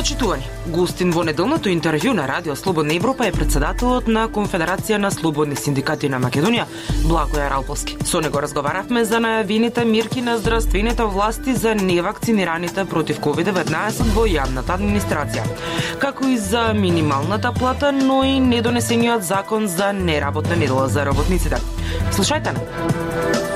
Почитувани, Густин во неделното интервју на Радио Слободна Европа е председателот на Конфедерација на слободни синдикати на Македонија, Благоја Ралповски. Со него разговаравме за најавените мирки на здравствените власти за невакцинираните против COVID-19 во јавната администрација, како и за минималната плата, но и недонесениот закон за неработна недела за работниците. Слушајте на.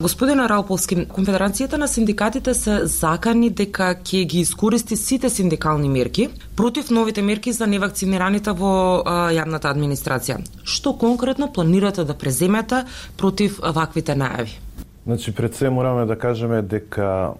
Господина Рауполски, Конфедерацијата на синдикатите се закани дека ќе ги искористи сите синдикални мерки против новите мерки за невакцинираните во а, јавната администрација. Што конкретно планирате да преземете против ваквите најави? Значи, пред се мораме да кажеме дека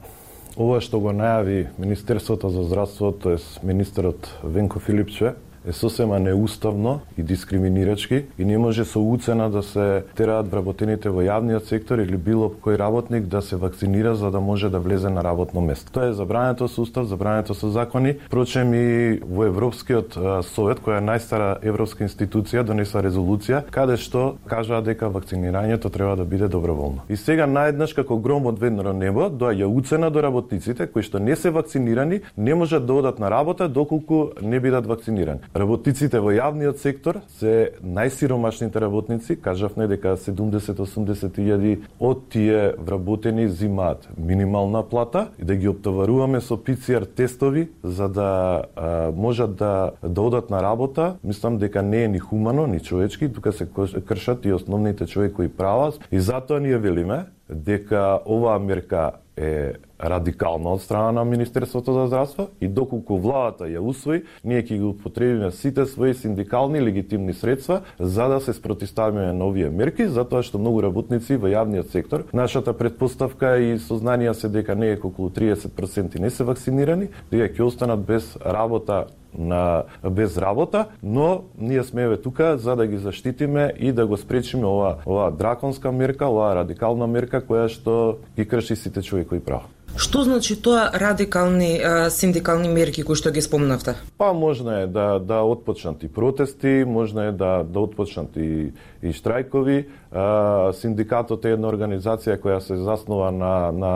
ова што го најави Министерството за здравство, тоест министерот Венко Филипче, е сосема неуставно и дискриминирачки и не може со уцена да се тераат вработените во јавниот сектор или било кој работник да се вакцинира за да може да влезе на работно место. Тоа е забрането со устав, забрането со закони. Прочем и во Европскиот совет, која е најстара европска институција, донеса резолуција каде што кажаа дека вакцинирањето треба да биде доброволно. И сега наеднаш како гром од ведно небо доаѓа уцена до работниците кои што не се вакцинирани, не можат да одат на работа доколку не бидат вакцинирани. Работниците во јавниот сектор се најсиромашните работници, кажавме дека 70-80 илјади од тие вработени зимаат минимална плата и да ги оптоваруваме со ПЦР тестови за да а, можат да, да одат на работа, мислам дека не е ни хумано, ни човечки, тука се кршат и основните човекови права и затоа ние велиме дека оваа мерка е радикално од страна на Министерството за здравство и доколку владата ја усвои, ние ќе ги употребиме сите своји синдикални легитимни средства за да се спротиставиме на овие мерки, затоа што многу работници во јавниот сектор, нашата предпоставка и сознанија се дека не е околу 30% не се вакцинирани, дека ќе останат без работа на без работа, но ние сме еве тука за да ги заштитиме и да го спречиме ова ова драконска мерка, ова радикална мерка која што ги крши сите човекови права. Што значи тоа радикални а, синдикални мерки кои што ги спомнавте? Па можна е да да отпочнат и протести, можна е да да отпочнат и и штрајкови. А, синдикатот е една организација која се заснова на на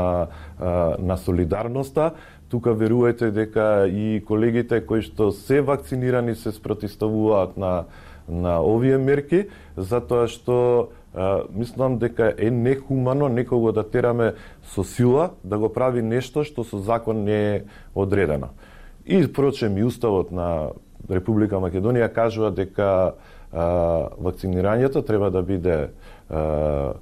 на солидарноста тука верувајте дека и колегите кои што се вакцинирани се спротиставуваат на на овие мерки, затоа што мислам дека е нехумано некого да тераме со сила да го прави нешто што со закон не е одредено. И впрочем и уставот на Република Македонија кажува дека а, вакцинирањето треба да биде а,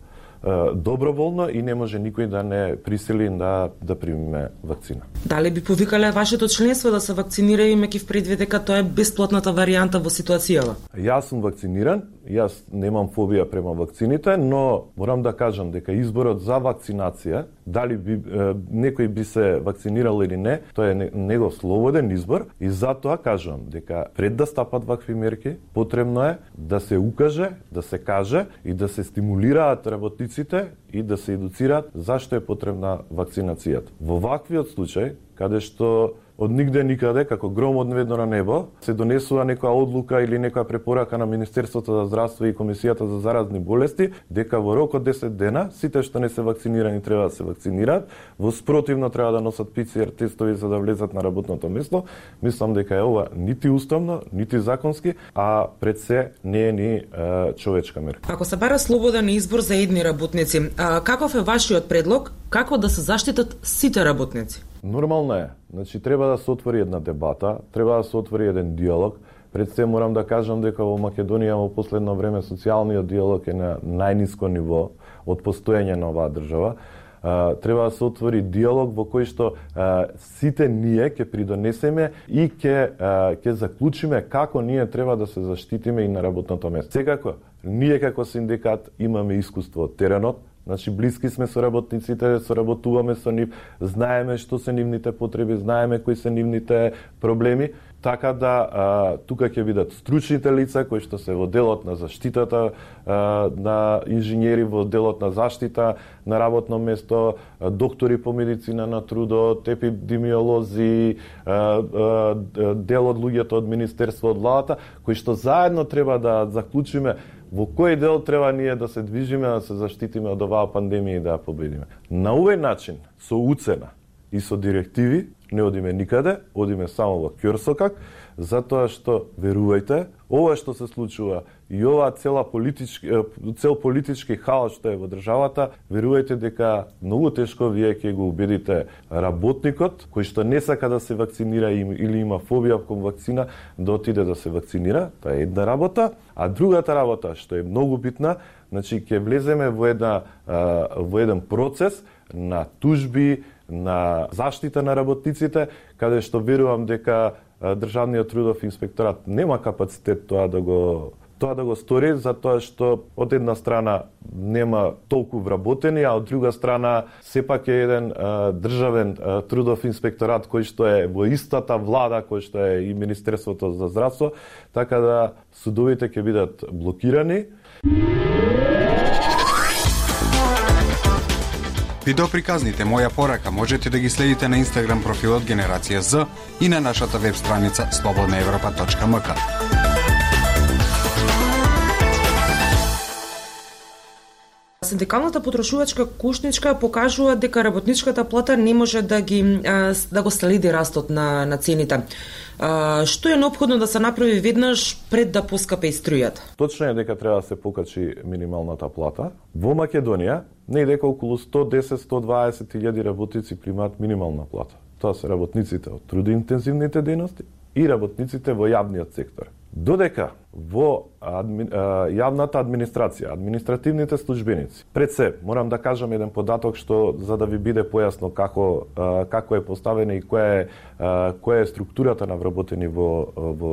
доброволно и не може никој да не присили да да примиме вакцина. Дали би повикале вашето членство да се вакцинира имајќи в предвид дека тоа е бесплатната варијанта во ситуацијава? Јас сум вакциниран, јас немам фобија према вакцините, но морам да кажам дека изборот за вакцинација, дали би, е, некој би се вакцинирал или не, тоа е негов слободен избор и затоа кажам дека пред да стапат вакви мерки, потребно е да се укаже, да се каже и да се стимулираат работниците и да се едуцираат зашто е потребна вакцинацијата. Во ваквиот случај, каде што од нигде никаде, како гром од неведно на небо, се донесува некоја одлука или некоја препорака на Министерството за здравство и Комисијата за заразни болести, дека во рок од 10 дена сите што не се вакцинирани треба да се вакцинираат, во спротивно треба да носат ПЦР тестови за да влезат на работното место. Мислам дека е ова нити уставно, нити законски, а пред се не е ни е, човечка мерка. Ако се бара слободен избор за едни работници, а, каков е вашиот предлог како да се заштитат сите работници? Нормално е. Значи, треба да се отвори една дебата, треба да се отвори еден диалог. Пред се морам да кажам дека во Македонија во последно време социјалниот диалог е на најниско ниво од постоење на оваа држава. Uh, треба да се отвори диалог во кој што uh, сите ние ќе придонесеме и ќе uh, ќе заклучиме како ние треба да се заштитиме и на работното место. Секако, ние како синдикат имаме искуство од теренот, Значи, блиски сме со работниците, соработуваме со нив, знаеме што се нивните потреби, знаеме кои се нивните проблеми. Така да а, тука ќе бидат стручните лица кои што се во делот на заштитата а, на инженери, во делот на заштита на работно место, а, доктори по медицина на трудот, епидемиолози, а, а, дел од луѓето од Министерство од владата, кои што заедно треба да заклучиме во кој дел треба ние да се движиме, да се заштитиме од оваа пандемија и да ја победиме. На овој начин, со уцена и со директиви, не одиме никаде, одиме само во Кјорсокак, затоа што, верувајте, ова што се случува и ова цела политички, цел политички хаос што е во државата, верувајте дека многу тешко вие ќе го убедите работникот кој што не сака да се вакцинира или има фобија кон вакцина да отиде да се вакцинира, тоа е една работа, а другата работа што е многу битна, значи ќе влеземе во една во еден процес на тужби, на заштита на работниците, каде што верувам дека Државниот трудов инспекторат нема капацитет тоа да го тоа да го стори затоа што од една страна нема толку вработени, а од друга страна сепак е еден а, државен а, трудов инспекторат кој што е во истата влада кој што е и Министерството за здравство, така да судовите ќе бидат блокирани. Видеоприказните Моја порака можете да ги следите на Инстаграм профилот Генерација З и на нашата веб страница slobodnaevropa.mk. Синдикалната потрошувачка кушничка покажува дека работничката плата не може да ги да го следи растот на на цените. А, што е необходно да се направи веднаш пред да поскапе и струјата? Точно е дека треба да се покачи минималната плата. Во Македонија не е дека околу 110-120 илјади работници примаат минимална плата. Тоа се работниците од трудоинтензивните дејности и работниците во јавниот сектор. Додека во адми, јавната администрација, административните службеници, пред се, морам да кажам еден податок што за да ви биде појасно како како е поставена и која е која е структурата на вработени во во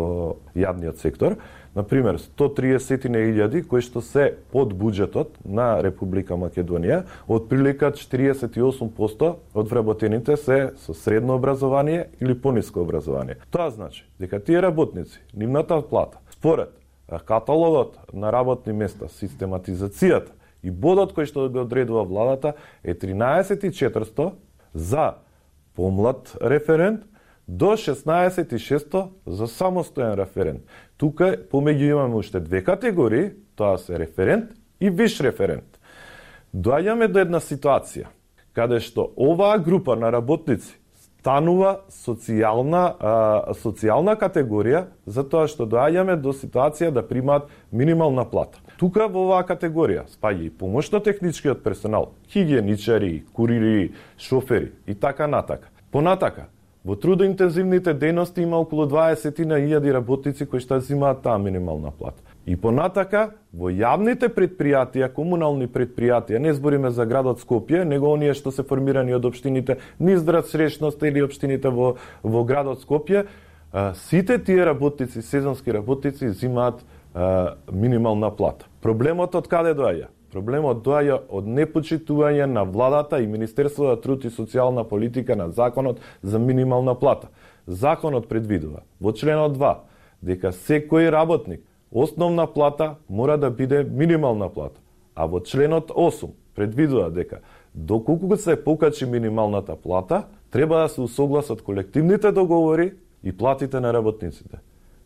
јавниот сектор. Например, 130.000 кои што се под буџетот на Република Македонија, од прилика 48% од вработените се со средно образование или пониско образование. Тоа значи дека тие работници, нивната плата, според каталогот на работни места, систематизацијата и бодот кој што го одредува владата е 13.400 за помлад референт до 16.600 за самостоен референт. Тука помеѓу имаме уште две категории, тоа се референт и виш референт. Доаѓаме до една ситуација каде што оваа група на работници станува социјална а, социјална категорија затоа што доаѓаме до ситуација да примаат минимална плата. Тука во оваа категорија спаѓа и помошно техничкиот персонал, хигиеничари, курири, шофери и така натака. Понатака, во трудоинтензивните дејности има околу 20.000 работници кои што земаат таа минимална плата. И понатака, во јавните предпријатија, комунални предпријатија, не збориме за градот Скопје, него оние што се формирани од општините Низдрат, срешност или општините во, во градот Скопје, сите тие работници, сезонски работници, зимаат минимална плата. Проблемот од каде доаѓа? Проблемот доаѓа од непочитување на владата и Министерството за труд и социјална политика на законот за минимална плата. Законот предвидува во членот 2 дека секој работник Основна плата мора да биде минимална плата, а во членот 8 предвидува дека доколку се покачи минималната плата, треба да се усогласат колективните договори и платите на работниците.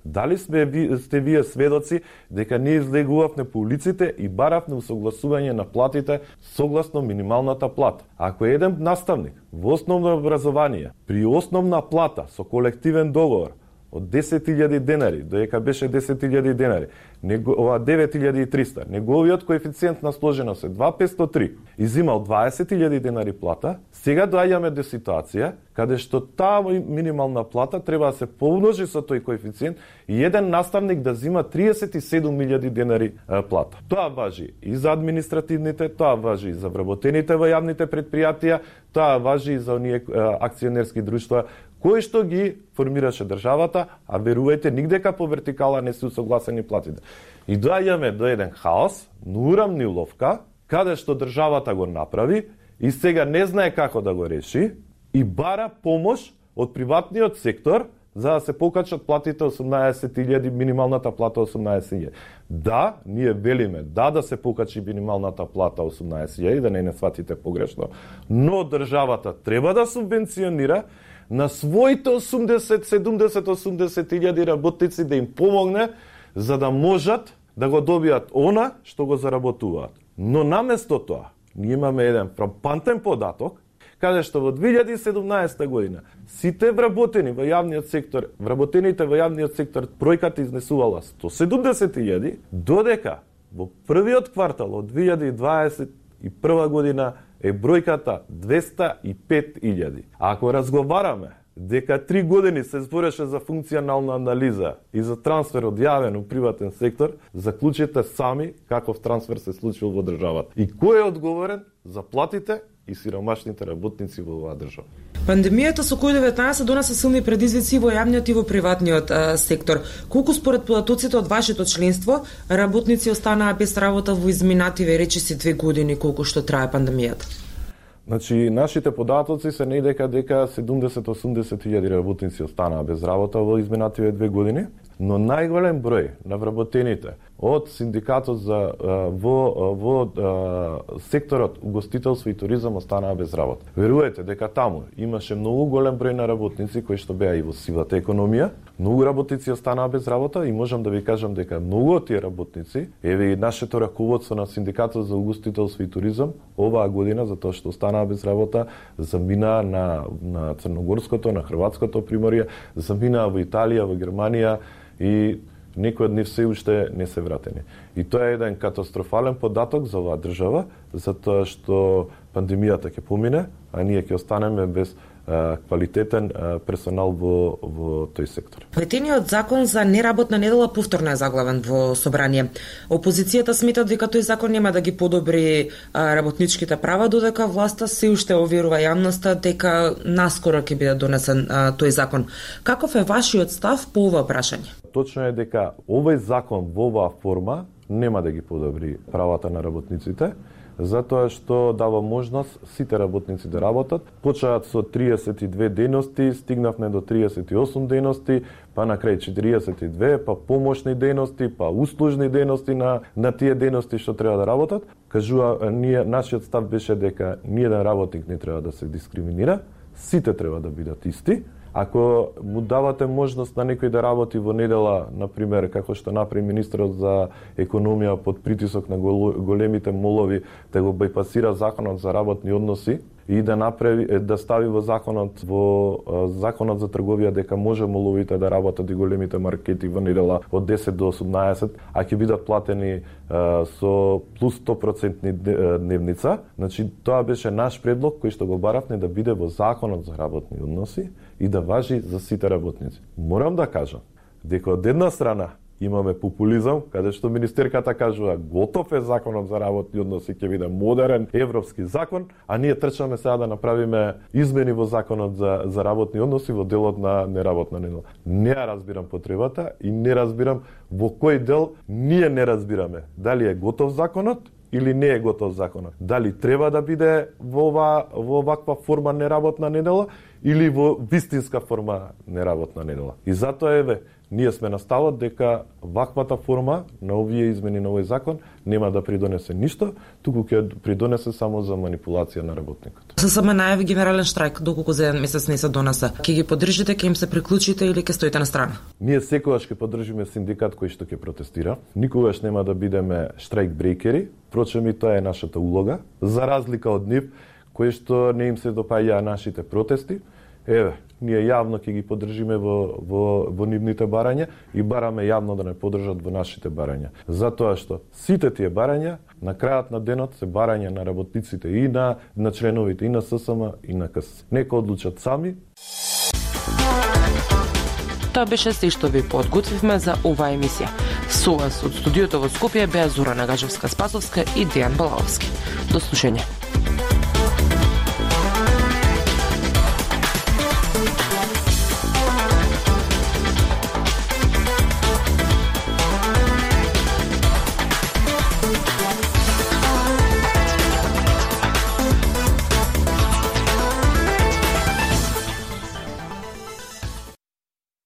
Дали сме ви, сте вие сведоци дека ние излегувавме по улиците и баравме усогласување на платите согласно минималната плата? Ако еден наставник во основно образование при основна плата со колективен договор од 10.000 денари, доека беше 10.000 денари, него, ова 9.300, неговиот коефициент на сложеност е 2.503, изимал 20.000 денари плата, сега доаѓаме до ситуација каде што таа минимална плата треба да се помножи со тој коефициент и еден наставник да зима 37.000 денари плата. Тоа важи и за административните, тоа важи и за вработените во јавните предпријатија, тоа важи и за оние акционерски друштва кои што ги формираше државата, а верувајте, нигдека по вертикала не се усогласени платите. И доаѓаме до еден хаос, нурамни ловка, каде што државата го направи и сега не знае како да го реши и бара помош од приватниот сектор за да се покачат платите 18.000, минималната плата 18.000. Да, ние велиме, да да се покачи минималната плата 18.000, да не не сватите погрешно, но државата треба да субвенционира на своите 80, 70, 80 илјади работници да им помогне за да можат да го добијат она што го заработуваат. Но наместо тоа, ние имаме еден фрапантен податок каде што во 2017 година сите вработени во јавниот сектор, вработените во јавниот сектор бројката изнесувала 170.000, додека во првиот квартал од 2021 година е бројката 205.000. Ако разговараме дека три години се збореше за функционална анализа и за трансфер од јавен у приватен сектор, заклучете сами каков трансфер се случил во државата. И кој е одговорен за платите и сиромашните работници во оваа држава. Пандемијата со COVID-19 донесе силни предизвици во јавниот и во приватниот а, сектор. Колку според податоците од вашето членство работници останаа без работа во изминативе речиси две години колку што трае пандемијата? Значи, нашите податоци се не дека дека 70-80 илјади работници останаа без работа во изминативе две години, но најголем број на вработените од синдикатот за во во секторот угостителство и туризам останаа без работа. Верувате дека таму имаше многу голем број на работници кои што беа и во сивата економија, многу работници останаа без работа и можам да ви кажам дека многу од тие работници, еве и нашето раководство на синдикатот за угостителство и туризам оваа година за тоа што останаа без работа замина на на Црногорското, на Хрватското приморје, замина во Италија, во Германија и никој од нив се уште не се вратени. И тоа е еден катастрофален податок за оваа држава, затоа што пандемијата ќе помине, а ние ќе останеме без квалитетен персонал во, во тој сектор. Ветениот закон за неработна недела повторно е заглавен во собрание. Опозицијата смета дека тој закон нема да ги подобри работничките права, додека власта се уште оверува јавноста дека наскоро ќе биде донесен тој закон. Каков е вашиот став по ова прашање? Точно е дека овој закон во оваа форма нема да ги подобри правата на работниците, затоа што дава можност сите работници да работат. Почаат со 32 дености, стигнавме до 38 дености, па на крај 42, па помошни дености, па услужни дености на, на тие дености што треба да работат. Кажува, ние, нашиот став беше дека ниеден работник не треба да се дискриминира, сите треба да бидат исти, Ако му давате можност на некој да работи во недела, на пример, како што направи министрот за економија под притисок на големите молови, да го бајпасира законот за работни односи, и да направи да стави во законот во законот за трговија дека може моловите да работат и големите маркети во недела од 10 до 18, а ќе бидат платени со плюс 100% дневница. Значи тоа беше наш предлог кој што го баравме да биде во законот за работни односи и да важи за сите работници. Морам да кажам дека од една страна имаме популизам, каде што министерката кажува готов е законот за работни односи, ќе биде модерен европски закон, а ние трчаме сега да направиме измени во законот за, за работни односи во делот на неработна недела. Не ја разбирам потребата и не разбирам во кој дел ние не разбираме. Дали е готов законот или не е готов законот. Дали треба да биде во, ова, во ваква форма неработна недела или во вистинска форма неработна недела. И затоа еве, Ние сме на ставот дека ваквата форма на овие измени на овој закон нема да придонесе ништо, туку ќе придонесе само за манипулација на работникот. ССМ најави генерален штрајк доколку за еден месец не се донесе. Ќе ги поддржите, ќе им се приклучите или ќе стоите на страна? Ние секогаш ќе поддржиме синдикат кој што ќе протестира. Никогаш нема да бидеме штрајк брейкери, впрочем и тоа е нашата улога, за разлика од нив кои што не им се допаѓа нашите протести. Еве, ние јавно ќе ги поддржиме во, во, во нивните барања и бараме јавно да не поддржат во нашите барања. Затоа што сите тие барања на крајот на денот се барања на работниците и на, на членовите и на ССМ и на КС. Нека одлучат сами. Тоа беше се што ви подготвивме за оваа емисија. Со вас од студиото во Скопје беа Зора Нагажевска Спасовска и Дејан Балаовски. До слушање.